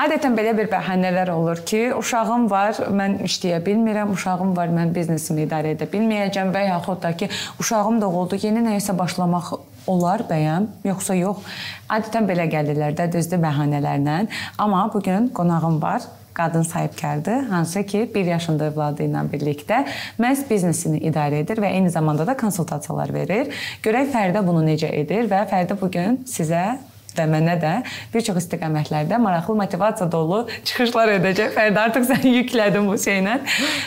Adətən belə bir bəhanələr olur ki, uşağım var, mən işləyə bilmirəm, uşağım var, mən biznesimi idarə edə bilməyəcəm və yaxud da ki, uşağım doğuldu, yeni nəyisə başlamaq olar bəyəm, yoxsa yox. Adətən belə gəlirlər də düzdür bəhanələrlə. Amma bu gün qonağım var qadın sahibkardır, hansı ki 1 yaşında övladı ilə birlikdə məhz biznesini idarə edir və eyni zamanda da konsultasiyalar verir. Görək Fəridə bunu necə edir və Fəridə bu gün sizə və mənə də bir çox istiqamətlərdə maraqlı motivasiya dolu çıxışlar edəcək. Fərdə artıq sən yüklədin bu şeylə.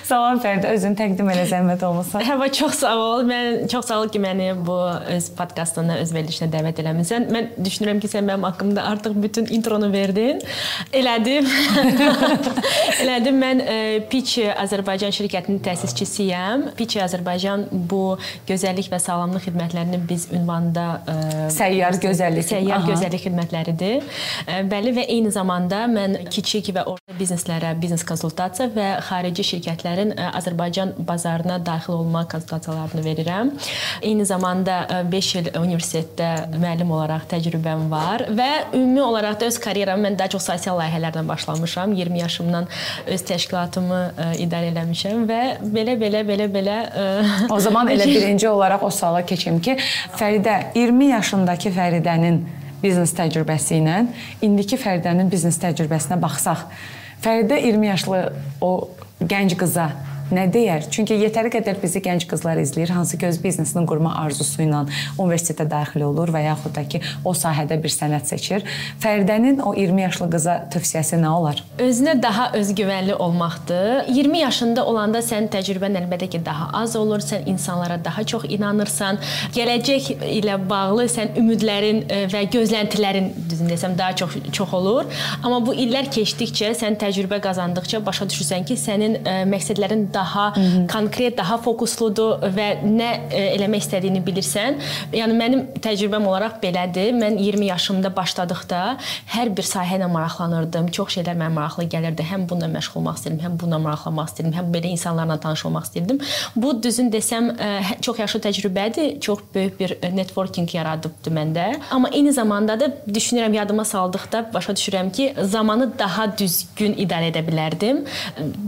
Salam Fərdə, özünü təqdim elə zəhmət olmasa. Həva çox sağ ol. Mən çox sağ ol ki, məni bu öz podkastına, öz verilişinə dəvət eləmisən. Mən düşünürəm ki, sən mənim haqqımda artıq bütün intronu verdin. Elədim. Elədim. Mən e, Pitch Azərbaycan şirkətinin təsisçisiyəm. Pitch Azərbaycan bu gözəllik və sağlamlıq xidmətlərini biz ünvanında e, səyyar gözəllik, səyyar gözəllik müştəri xidmətləridir. Bəli və eyni zamanda mən kiçik və orta bizneslərə biznes konsultasiya və xarici şirkətlərin Azərbaycan bazarına daxil olma konsultasiyalarını verirəm. Eyni zamanda 5 il universitetdə müəllim olaraq təcrübəm var və ümumi olaraq da öz karyeramı mən daha çox sosial layihələrdən başlamışam. 20 yaşımdan öz təşkilatımı idarə eləmişəm və belə belə belə belə O zaman elə birinci olaraq o suala keçim ki, Fəridə 20 yaşındakı Fəridənin biznes təcrübəsi ilə indiki Fəridənin biznes təcrübəsinə baxsaq, Fəridə 20 yaşlı o gənc qıza nə deyər? Çünki yetəri qədər bizi gənc qızlar izləyir, hansı ki öz biznesini qurma arzusu ilə universitetə daxil olur və yaxud da ki o sahədə bir sənət seçir. Fəridənin o 20 yaşlı qıza tövsiyəsi nə olar? Özünə daha özgüvənli olmaqdır. 20 yaşında olanda sən təcrübən əlbəttə ki daha az olur, sən insanlara daha çox inanırsan, gələcək ilə bağlı sən ümidlərin e, və gözləntilərin düzün desəm daha çox çox olur. Amma bu illər keçdikcə sən təcrübə qazandıqca başa düşürsən ki, sənin e, məqsədlərin daha daha Hı -hı. konkret, daha fokusludur və nə e, eləmək istədiyini bilirsən. Yəni mənim təcrübəm olaraq belədir. Mən 20 yaşımda başladıqda hər bir sahə ilə maraqlanırdım. Çox şeylər mənə maraqlı gəlirdi. Həm bununla məşğul olmaq istirdim, həm bununla maraqlanmaq istirdim, həm belə insanlarla tanış olmaq istirdim. Bu düzün desəm e, hə, çox yaxşı təcrübədir. Çox böyük bir e, networking yaradıbdı məndə. Amma eyni zamanda da düşünürəm yadıma saldıqda başa düşürəm ki, zamanı daha düzgün idarə edə bilərdim.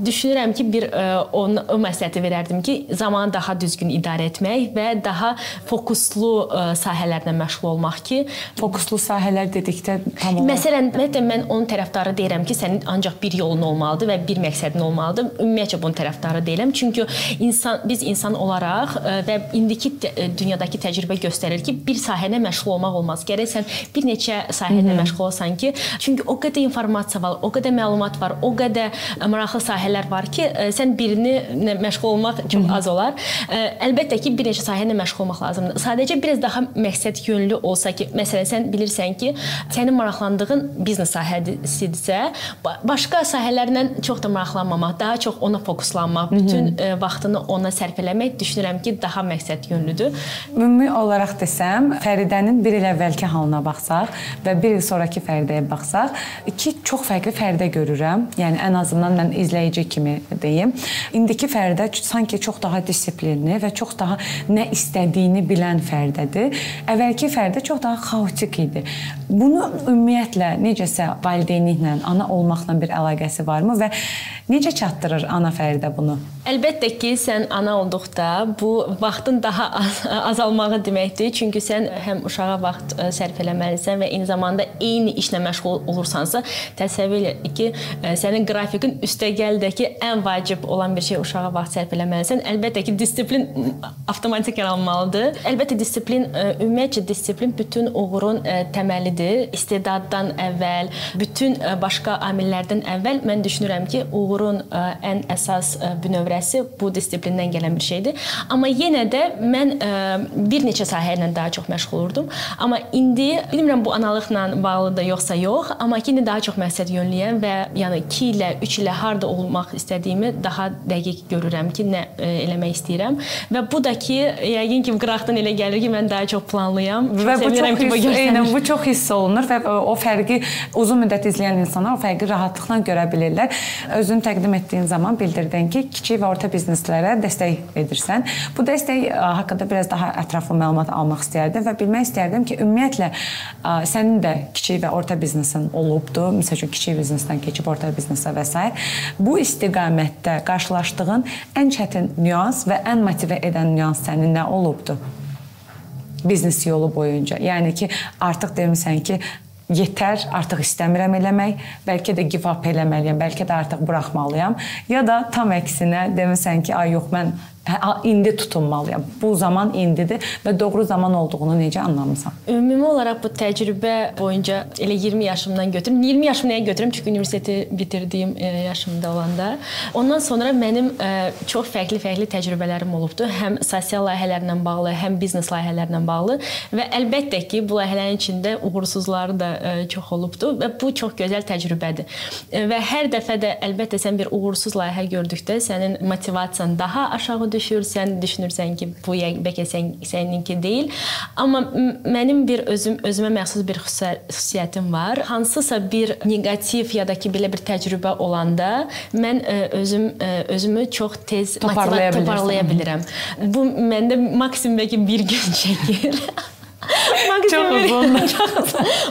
Düşünürəm ki, bir o o, o məsləhəti verərdim ki, zamanı daha düzgün idarə etmək və daha fokuslu ə, e, sahələrlə məşğul olmaq ki, fokuslu sahələr dedikdə tam olaraq Məsələn, məncə mən onun tərəfdarı deyirəm ki, sənin ancaq bir yolun olmalıdır və bir məqsədin olmalıdır. Ümumiyyətcə bunun tərəfdarı deyiləm. Çünki insan biz insan olaraq ə, e, və indiki ə, dünyadakı təcrübə göstərir ki, bir sahəyə məşğul olmaq olmaz. Gərək sən bir neçə sahəyə məşğul olasan ki, çünki o qədər informasiya var, o qədər məlumat var, o qədər maraqlı sahələr var ki, ə, sən birini ilə məşğul olmaq çox az olar. Əlbəttə ki, bir neçə sahə ilə məşğul olmaq lazımdır. Sadəcə biraz daha məqsəd yönlü olsa ki, məsələn sən bilirsən ki, sənin maraqlandığın biznes sahəsidirsə, başqa sahələrlə çox da maraqlanmamaq, daha çox ona fokuslanmaq, bütün -hı. vaxtını ona sərf eləmək düşünürəm ki, daha məqsəd yönlüdür. Ümumi olaraq desəm, Fəridənin 1 il əvvəlki halına baxsaq və 1 il sonrakı Fəridəyə baxsaq, iki çox fərqli Fəridə görürəm. Yəni ən azından mən izləyici kimi deyim. İndiki Fəridə sanki çox daha dissiplinli və çox daha nə istədiyini bilən Fəridədir. Əvvəlki Fəridə çox daha xaotik idi. Bunu ümumiyyətlə necəsə valideynliklə, ana olmaqla bir əlaqəsi varmı və necə çatdırır ana Fəridə bunu? Əlbəttə ki, sən ana olduqda bu vaxtın daha az, azalmağı deməkdir. Çünki sən həm uşağa vaxt e, sərf eləməlisən və eyni zamanda eyni işlə məşğul olursansa, təsəvvür et ki, e, sənin qrafikin üstəgəldəki ən vacib olan bir şey uşağa vaxt sərf eləməlisən. Əlbəttə ki, disiplin avtomatik yaranmalıdır. Əlbəttə disiplin e, ümumiyyətcə disiplin bütün uğurun təməlidir. İstedaddan əvvəl, bütün başqa amillərdən əvvəl mən düşünürəm ki, uğurun ən əsas bünövrəsi bu disiplindən gələn bir şeydir. Amma yenə də mən bir neçə sahə ilə daha çox məşğul olurdum. Amma indi bilmirəm bu analıqla bağlıdır yoxsa yox, amma indi daha çox məqsəd yönlüyəm və yəni 2 ilə, 3 ilə harda olmaq istədiyimi daha dəqiq görürəm ki, nə ə, e, eləmək istəyirəm və bu da ki, yəqin ki, qıraqdan elə gəlir ki, mən daha çox planlıyam. Və bu çox ki, hiss, eynən, bu çox hiss olunur və o fərqi uzun müddət izləyən insanlar o fərqi rahatlıqla görə bilirlər. Özünü təqdim etdiyin zaman bildirdin ki, kiçik və orta bizneslərə dəstək edirsən. Bu dəstək haqqında biraz daha ətraflı məlumat almaq istərdim və bilmək istərdim ki, ümumiyyətlə sənin də kiçik və orta biznesin olubdu. Məsəl üçün kiçik biznesdən keçib orta biznesə və s. Bu istiqamətdə qarşılaşdığın ən çətin nüans və ən motivə edən nüans sənin nə olubdu? biznes yolu boyunca. Yəni ki, artıq demisən ki, yetər, artıq istəmirəm eləmək, bəlkə də give up eləməliyəm, bəlkə də artıq buraxmalıyam, ya da tam əksinə demisən ki, ay yox mən indi tutunmalıyam. Bu zaman indidir və doğru zaman olduğunu necə anlamısan? Ümumi olaraq bu təcrübə boyunca elə 20 yaşımdan götürüm. 20 yaşım nəyə götürüm? Çünki universiteti bitirdiyim e, yaşımda olanda. Ondan sonra mənim e, çox fərqli-fərqli təcrübələrim olubdu. Həm sosial layihələrlə bağlı, həm biznes layihələrlə bağlı və əlbəttə ki, bu layihələrin içində uğursuzları da e, çox olubdu və bu çox gözəl təcrübədir. Və hər dəfə də əlbəttə sən bir uğursuz layihə gördükdə sənin motivasiyan daha aşağı düşür, sən düşünürsən ki, bu bəlkə sən səninki deyil. Amma mənim bir özüm özümə məxsus bir xüsusiyyətim var. Hansısa bir neqativ ya da ki belə bir təcrübə olanda mən e, özüm e, özümü çox tez toparlaya, toparlaya bilirəm. Bu məndə maksimum bəlkə 1 gün çəkir. Çox uzun.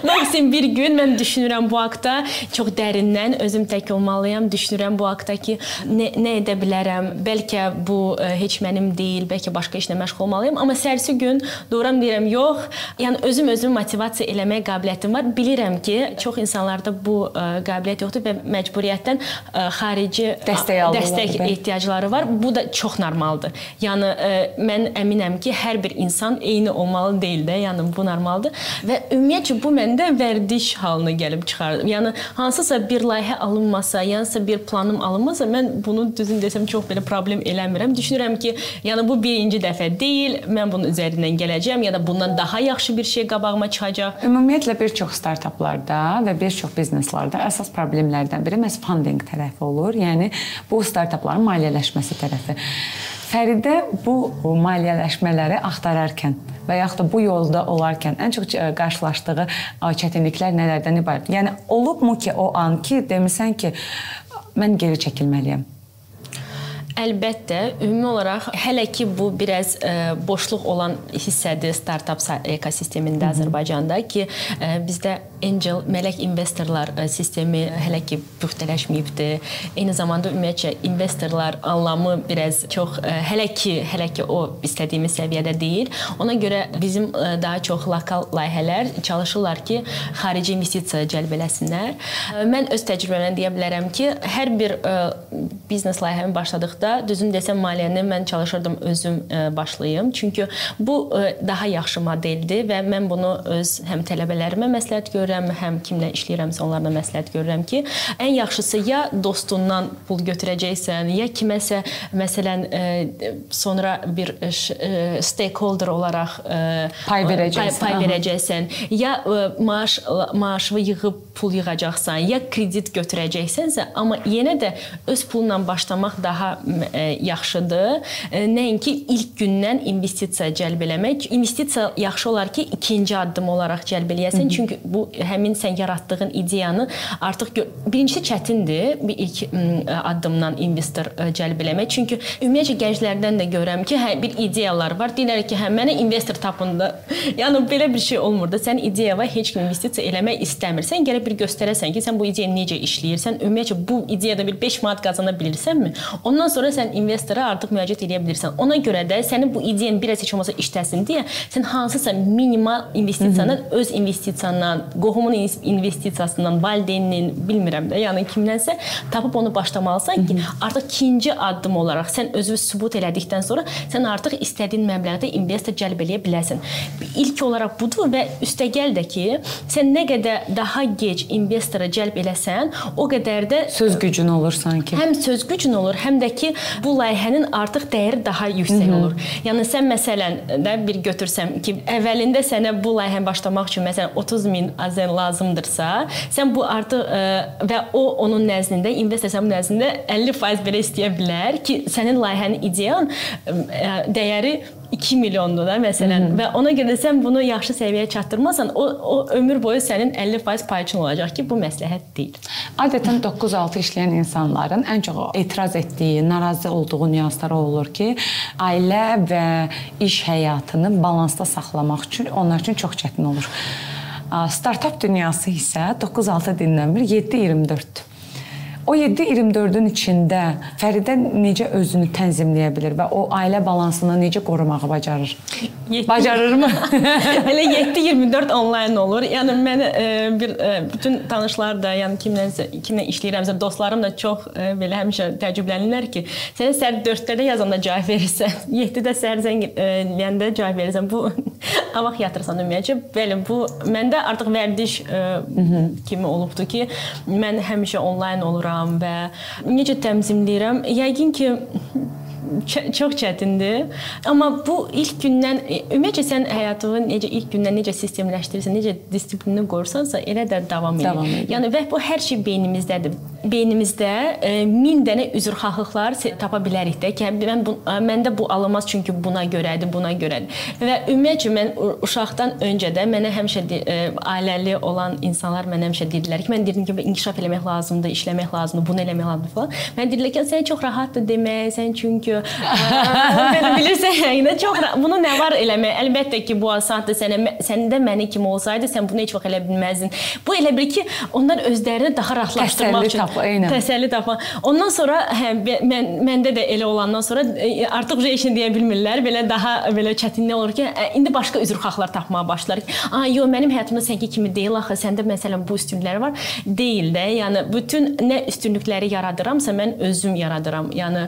Maksimum bir gün mən düşünürəm bu haqqda çox dərindən özüm tək olmalıyam. Düşünürəm bu haqqda ki, nə, nə edə bilərəm? Bəlkə bu ə, e, heç mənim deyil, bəlkə başqa işlə məşğul olmalıyam. Amma sərsi gün duram deyirəm, yox. Yəni özüm özümü motivasiya eləmək qabiliyyətim var. Bilirəm ki, çox insanlarda bu ə, e, qabiliyyət yoxdur və məcburiyyətdən ə, e, xarici dəstək, dəstək ehtiyacları var. Bu da çox normaldır. Yəni ə, mən əminəm ki, hər bir insan eyni olmalı deyil də. Yəni bu normaldır və ümumiyyətcə bu məndə vərdiş halına gəlib çıxardı. Yəni hansısa bir layihə alınmasa, yansa bir planım alınmasa, mən bunu düzün desəm çox belə problem eləmirəm. Düşünürəm ki, yəni bu birinci dəfə deyil, mən bunun üzərindən gələcəm ya da bundan daha yaxşı bir şey qabağıma çıxacaq. Ümumiyyətlə bir çox startaplarda və bir çox bizneslərdə əsas problemlərdən biri məhz funding tərəfi olur. Yəni bu startapların maliyyələşməsi tərəfi. Fəridə bu maliyyələşmələri axtararkən və yaxud da bu yolda olarkən ən çox e, qarşılaşdığı çətinliklər nələrdən ibarət? Yəni olubmu ki, o an ki, demisən ki, mən geri çəkilməliyəm. Əlbəttə, ümumi olaraq hələ ki bu biraz ə, e, boşluq olan hissədir startap ekosistemində Azərbaycanda ki, ə, e, bizdə angel mələk investorlar ə, sistemi hələ ki puxtələşməyibdi. Eyni zamanda ümumiyyətcə investorlar anlamı biraz çox ə, hələ ki hələ ki o istədiyimiz səviyyədə deyil. Ona görə bizim ə, daha çox lokal layihələr çalışırlar ki, xarici investisiya cəlb eləsinlər. Ə, mən öz təcrübəmdən deyə bilərəm ki, hər bir ə, biznes layihəmi başladıqda da düzün desəm maliyyəni mən çalışırdım özüm e, başlayım. Çünki bu e, daha yaxşı modeldir və mən bunu öz həm tələbələrimə məsləhət görürəm, həm kimlə işləyirəmsə onlarla məsləhət görürəm ki, ən yaxşısı ya dostundan pul götürəcəksən, ya kiməsə məsələn e, sonra bir stakeholder olaraq pay verəcəksən, pay, pay verəcəksən, ya maaş maaşını yığıb pul yığacaqsan, ya kredit götürəcəksənsə, amma yenə də öz pulla başlamaq daha yaxşıdır. E, nəinki ilk gündən investisiya cəlb eləmək. İnvestisiya yaxşı olar ki, ikinci addım olaraq cəlb eləyəsən. Çünki bu həmin sən yaratdığın ideyanı artıq birincisi çətindir bir ilk addımdan investor e, cəlb eləmək. Çünki ümumiyyətcə gənclərdən də görürəm ki, hə bir ideyalar var. Deyirlər ki, hə mənə investor tapın da. yəni belə bir şey olmur da. Sən ideya var, heç kim investisiya eləmək istəmir. Sən gərək bir göstərəsən ki, sən bu ideya necə işləyirsən. Ümumiyyətcə bu ideyada bir 5 manat qazana bilirsənmi? Ondan sonra sən investora artıq müraciət edə bilirsən. Ona görə də sənin bu ideyan biraz heç olmasa işləsin deyə sən hansısa minimal investisiyadan, Hı -hı. öz investisiyandan, qohumun investisiyasından, valideyninin, bilmirəm də, yəni kimdənsə tapıb onu başlamalısan ki, Hı -hı. artıq ikinci addım olaraq sən özünü sübut elədikdən sonra sən artıq istədiyin məbləğdə investor cəlb eləyə bilərsən. İlk olaraq budur və üstəgəl də ki, sən nə qədər daha gec investora cəlb eləsən, o qədər də söz gücün olur sanki. Həm söz gücün olur, həm də ki, bu layihənin artıq dəyəri daha yüksək Hı -hı. olur. Yəni sən məsələn də bir götürsəm ki, əvvəlində sənə bu layihəni başlamaq üçün məsələn 30 min azər lazımdırsa, sən bu artıq ə, e, və o onun nəzdində investor sənin nəzdində 50% belə istəyə bilər ki, sənin layihənin ideal ə, e, dəyəri 2 milyondur da məsələn Hı -hı. və ona görə sən bunu yaxşı səviyyəyə çatdırmasan, o o ömür boyu sənin 50% payçın olacaq ki, bu məsləhət deyil. Adətən 9-6 işləyən insanların ən çox etiraz etdiyi, narazı olduğu nüanslar olur ki, ailə və iş həyatını balansda saxlamaq üçün onlar üçün çox çətin olur. Startap dünyası isə 9-6 dinləmir, 7-24-dür. O 7-24-ün içində Fəridə necə özünü tənzimləyə bilər və o ailə balansını necə qorumağı bacarır? Bacarırmı? Elə 7-24 onlayn olur. Yəni mən e, bir e, bütün tanışlar da, yəni kimlənsə kimlə işləyirəmsə, dostlarım da çox e, belə həmişə təəccüblənirlər ki, sən səhər 4-də yazanda cavab verirsən, 7-də səhər zəng eləyəndə cavab verirsən. Bu avaq yatırsan ümumiyyətcə. Bəli, bu məndə artıq vərdiş kimi olubdu ki, mən həmişə onlayn oluram yazıram və necə tənzimləyirəm? Yəqin ki çox çətindir. Amma bu ilk gündən ümumiyyətcə sən həyatını necə ilk gündən necə sistemləşdirirsən, necə dissiplinini qorsansa, elə də davam edir. Davam edir. Yəni və bu hər şey beynimizdədir. Beynimizdə e, min dənə üzrxahlıqlar tapa bilərik də ki, mən bu məndə bu alınmaz çünki buna görədir, buna görədir. Və ümumiyyətcə mən uşaqdan öncə də mənə həmişə e, ailəli olan insanlar mənə həmişə dedilər ki, mən deyirdim ki, inkişaf eləmək lazımdır, işləmək lazımdır, bunu eləmək lazımdır falan. Mən dedilər ki, sən çox rahatdır demək, sən çünki belə bilirsən, yəni çox bunu nə var eləmək? Əlbəttə ki, bu asandır. Sənə səndə məni kimi olsaydı, sən bunu heç vaxt elə bilməzdin. Bu elə bir ki, onlar özlərini daha rahatlaşdırmaq üçün tap, eynən. təsəlli tapma. Ondan sonra hə mən məndə də elə olandan sonra e, artıq reaction deyə bilmirlər. Belə daha belə çətinlik olur ki, indi başqa üzrxahlar tapmağa başlar. A, yox, mənim həyatımda sənki kimi deyil axı. Səndə məsələn bu üstünlüklər var. Deyil də. Yəni bütün nə üstünlükləri yaradıramsa mən özüm yaradıram. Yəni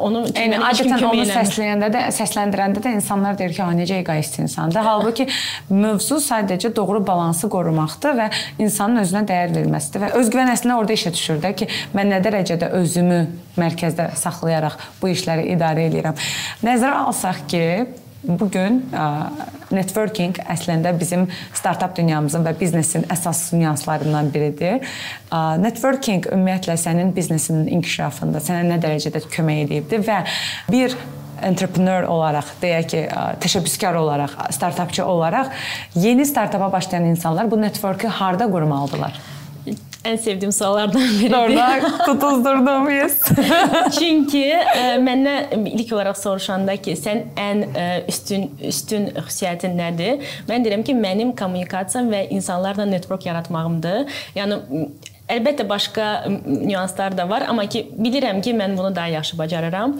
onu yəni, adətən onu səsləyəndə də, səsləndirəndə də insanlar deyir ki, "Ha, necə eqoist insandır." Halbuki mövzu sadəcə doğru balansı qorumaqdır və insanın özünə dəyər verməsidir və özgüvən əslində orada işə düşür də ki, mən nə dərəcədə özümü mərkəzdə saxlayaraq bu işləri idarə edirəm. Nəzərə alsaq ki, Bu gün networking əslində bizim startap dünyamızın və biznesin əsas nüanslarından biridir. Networking ümumiyyətlə sənin biznesinin inkişafında sənə nə dərəcədə kömək edibdi və bir entrepreneur olaraq, deyək ki, təşəbbüskar olaraq, startapçı olaraq yeni startapa başlayan insanlar bu networku harda qurmalıdırlar? Ən sevdiyim suallardan biridir. Orada tutuzdurdum yes. Çünki ə, e, məndən ilk olaraq soruşanda ki, sən ən ə, e, üstün üstün xüsusiyyətin nədir? Mən deyirəm ki, mənim kommunikasiyam və insanlarla network yaratmağımdır. Yəni Əlbəttə başqa nüanslar da var, amma ki bilirəm ki, mən bunu daha yaxşı bacarıram.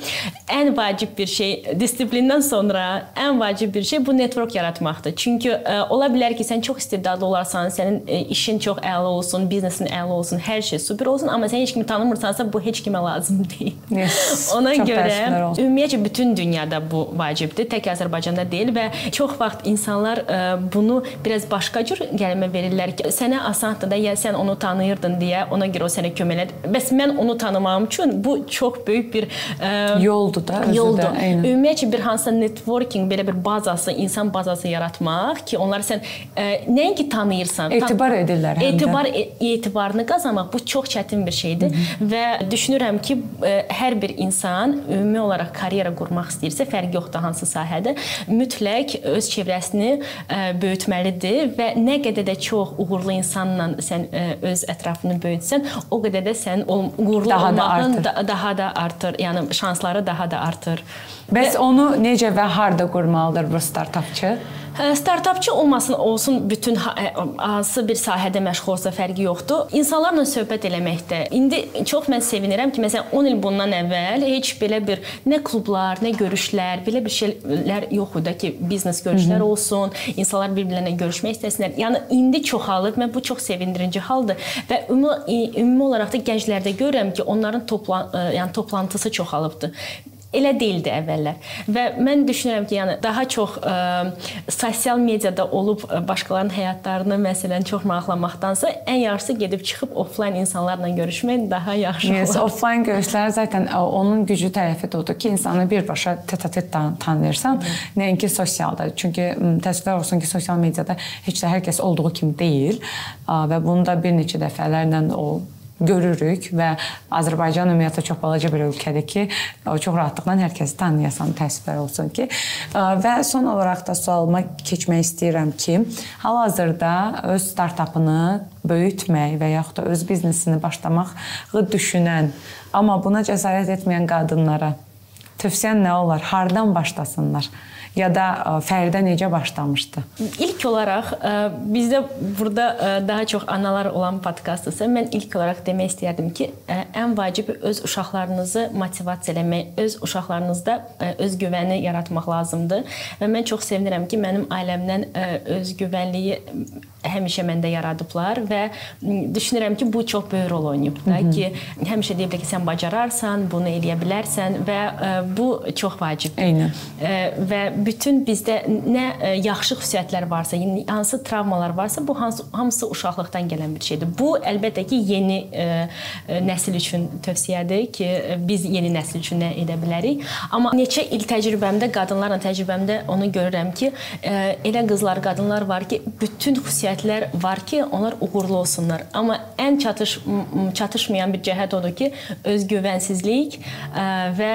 Ən vacib bir şey disiplindən sonra ən vacib bir şey bu network yaratmaqdır. Çünki ə, e, ola bilər ki, sən çox istedadlı olarsan, sənin ə, e, işin çox əla olsun, biznesin əla olsun, hər şey super olsun, amma sən heç kimi tanımırsansa bu heç kimə lazım deyil. Yes, Ona görə ümumiyyətcə bütün dünyada bu vacibdir, tək Azərbaycanda deyil və çox vaxt insanlar ə, e, bunu biraz başqa cür qələmə verirlər ki, sənə asandır da, ya sən onu tanıyırdın deyə ona görə o sənə kömək elədi. Bəs mən onu tanımağım üçün bu çox böyük bir ə, yoldur da, özü yoldur. də. Eynən. Ümumiyyətcə bir hansısa networking belə bir bazası, insan bazası yaratmaq ki, onları sən ə, nəinki tanıyırsan, etibar tan edirlər. Etibar e etibarını qazanmaq bu çox çətin bir şeydir Hı -hı. və düşünürəm ki, ə, hər bir insan ümumi olaraq karyera qurmaq istəyirsə, fərqi yoxdur hansı sahədə, mütləq öz çevrəsini ə, böyütməlidir və nə qədər də çox uğurlu insanla sən ə, öz ətrafını sayını böyütsən, o qədər də sənin uğurlu daha olmağın da da, daha da artır. Yəni şansları daha da artır. Bəs və, onu necə və harda qurmalıdır bu startapçı? Startapçı olmasın, olsun bütün hansı bir sahədə məşğul olsa fərqi yoxdur. İnsanlarla söhbət eləməkdə. İndi çox mən sevinirəm ki, məsələn 10 il bundan əvvəl heç belə bir nə klublar, nə görüşlər, belə bir şeylər yox idi ki, biznes görüşlər olsun, insanlar bir-birlərinə görüşmək istəsinlər. Yəni indi çoxalıb. Mən bu çox sevindirici haldır və ümumi, ümumi olaraq da gənclərdə görürəm ki, onların toplan yəni toplantısı çoxalıbdı. Elə deyildi əvvəllər. Və mən düşünürəm ki, yəni daha çox ə, sosial mediada olub ə, başqalarının həyatlarını məsələn çox maraqlanmaqdansa ən yaxşısı gedib çıxıb offlayn insanlarla görüşmək daha yaxşı yes, olar. Offlayn görüşlər zaten ə, onun güclü tərəfi də odur ki, insanı birbaşa tət-a-tət tanıyırsan, nəinki sosialda. Çünki təəssüflər olsun ki, sosial mediada heç də hər kəs olduğu kimi deyil və bunu da bir neçə dəfələrlə o görürük və Azərbaycan ümumiyyətlə çox balaca bir ölkədir ki, çox rahatlıqla hər kəsi tanıyasan, təəssüflər olsun ki. Və son olaraq da sualıma keçmək istəyirəm ki, hal-hazırda öz startapını böyütmək və yaxud da öz biznesini başlamağı düşünən, amma buna cəsarət etməyən qadınlara tövsiyen nə olar? Hardan başlasınlar? ya da Fəridə necə başlamışdı? İlk olaraq bizdə burada daha çox analar olan podkastdırsa, mən ilk olaraq demək istəyərdim ki, ən vacibi öz uşaqlarınızı motivasiya eləmək, öz uşaqlarınızda öz güvəni yaratmaq lazımdır və mən çox sevinirəm ki, mənim ailəmdən öz güvənliyi həmişə məndə yaradıblar və düşünürəm ki, bu çox böyük rol oynayıb da -hı. ki, həmişə deyiblər ki, sən bacararsan, bunu eləyə bilərsən və ə, bu çox vacibdir. Eynən. Ə, və bütün bizdə nə ə, yaxşı xüsusiyyətlər varsa, hansı travmalar varsa, bu hansı hamısı uşaqlıqdan gələn bir şeydir. Bu əlbəttə ki, yeni ə, nəsil üçün tövsiyədir ki, biz yeni nəsil üçün nə edə bilərik. Amma neçə il təcrübəmdə, qadınlarla təcrübəmdə onu görürəm ki, ə, elə qızlar, qadınlar var ki, bütün xüsusiyyətlər xüsusiyyətlər var ki, onlar uğurlu olsunlar. Amma ən çatış çatışmayan bir cəhət odur ki, özgüvənsizlik və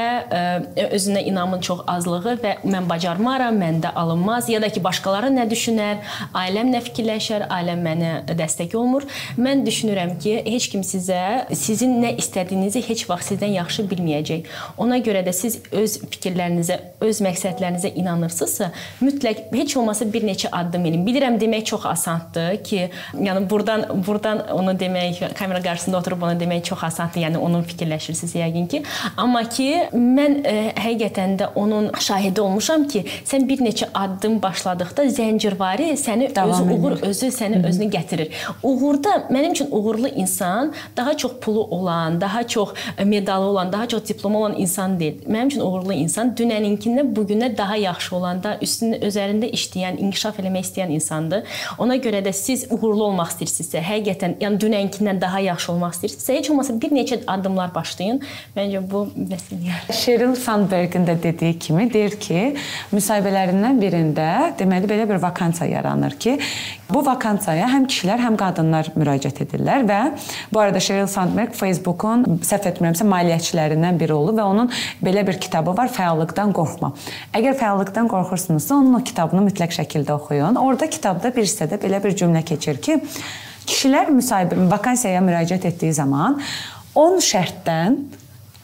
özünə inamın çox azlığı və mən bacarmaram, məndə alınmaz ya da ki, başqaları nə düşünər, ailəm nə fikirləşər, ailəm mənə dəstək olmur. Mən düşünürəm ki, heç kim sizə sizin nə istədiyinizi heç vaxt sizdən yaxşı bilməyəcək. Ona görə də siz öz fikirlərinizə, öz məqsədlərinizə inanırsınızsa, mütləq heç olmasa bir neçə addım edin. Bilirəm demək çox asandır asandır ki, yəni burdan burdan onu demək, kamera qarşısında oturub onu demək çox asandır. Yəni onun fikirləşirsiniz yəqin ki. Amma ki mən ə, e, həqiqətən də onun şahidi olmuşam ki, sən bir neçə addım başladıqda zəncirvari səni Davam özü uğur özü səni Hı -hı. özünü gətirir. Uğurda mənim üçün uğurlu insan daha çox pulu olan, daha çox medalı olan, daha çox diplomu olan insan deyil. Mənim üçün uğurlu insan dünəninkindən bu günə daha yaxşı olanda, üstündə üzərində işləyən, inkişaf eləmək istəyən insandır. Ona görə görə də siz uğurlu olmaq istəyirsinizsə, həqiqətən, yəni dünənkindən daha yaxşı olmaq istəyirsinizsə, heç olmasa bir neçə addımlar başlayın. Məncə bu məsələdir. Sheryl Sandbergin də dediyi kimi deyir ki, müsahibələrindən birində deməli belə bir vakansiya yaranır ki, bu vakansiyaya həm kişilər, həm qadınlar müraciət edirlər və bu arada Sheryl Sandberg Facebook-un səhv etmirəmsə maliyyəçilərindən biri olub və onun belə bir kitabı var, Fəallıqdan qorxma. Əgər fəallıqdan qorxursunuzsa, onun o kitabını mütləq şəkildə oxuyun. Orada kitabda bir hissədə belə bir cümlə keçir ki, kişilər müsahibə vakansiyaya müraciət etdiyi zaman 10 şərtdən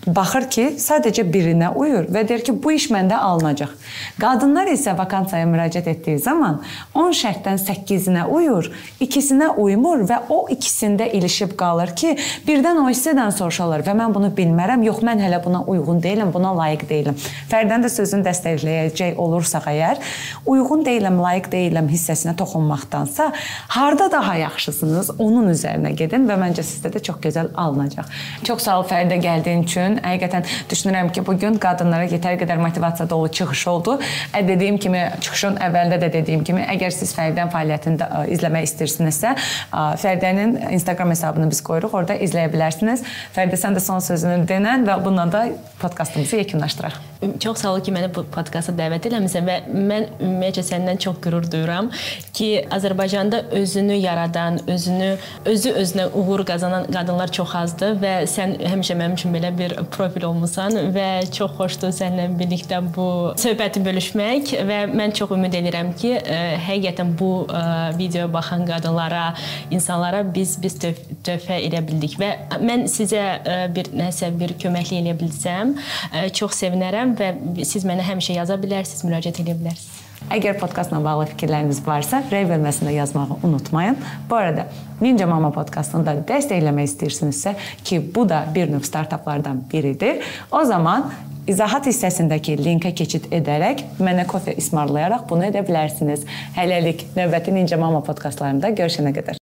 baxır ki, sadəcə birinə uyur və deyir ki, bu iş məndə alınacaq. Qadınlar isə vakansiyaya müraciət etdiyi zaman 10 şərtdən 8-inə uyur, ikisinə uymur və o ikisində ilişib qalır ki, birdən o hissədən soruşarlar və mən bunu bilmərəm, yox mən hələ buna uyğun deyiləm, buna layiq deyiləm. Fərdən də sözünü dəstəkləyəcək olursaq əgər, uyğun deyiləm, layiq deyiləm hissəsinə toxunmaqdansa, harda daha yaxşısınız, onun üzərinə gedin və məncə sizdə də çox gözəl alınacaq. Çox sağ ol Fəridə gəldiyin üçün üçün həqiqətən düşünürəm ki, bu gün qadınlara yetər qədər motivasiya dolu çıxış oldu. Ə, dediyim kimi, çıxışın əvvəlində də dediyim kimi, əgər siz Fəridənin fəaliyyətini ə, izləmək istəyirsinizsə, Fəridənin Instagram hesabını biz qoyuruq, orada izləyə bilərsiniz. Fəridə sən də son sözünü denən və bununla da podkastımızı yekunlaşdıraq. Çox sağ ol ki, məni bu podkasta dəvət etmisən və mən ümumiyyətlə səndən çox qürur duyuram ki, Azərbaycanda özünü yaradan, özünü özü özünə uğur qazanan qadınlar çox azdır və sən həmişə mənim üçün belə bir profil olmusan və çox xoşdur səninlə birlikdə bu söhbəti bölüşmək və mən çox ümid edirəm ki, ə, e, həqiqətən bu ə, e, videoya baxan qadınlara, insanlara biz biz töh töhfə edə bildik və mən sizə ə, e, bir nəsə bir köməklik edə bilsəm, ə, çox sevinərəm və siz mənə həmişə yaza bilərsiniz, müraciət edə bilərsiniz. Əgər podkastla bağlı fikirləriniz varsa, rey bölməsində yazmağı unutmayın. Bu arada Ninja Mama podkastını da dəstəkləmək istəyirsinizsə ki, bu da bir növ startaplardan biridir. O zaman izahat hissəsindəki linkə keçid edərək mənə kofe ismarlayaraq bunu edə bilərsiniz. Hələlik növbəti Ninja Mama podkastlarında görüşənə qədər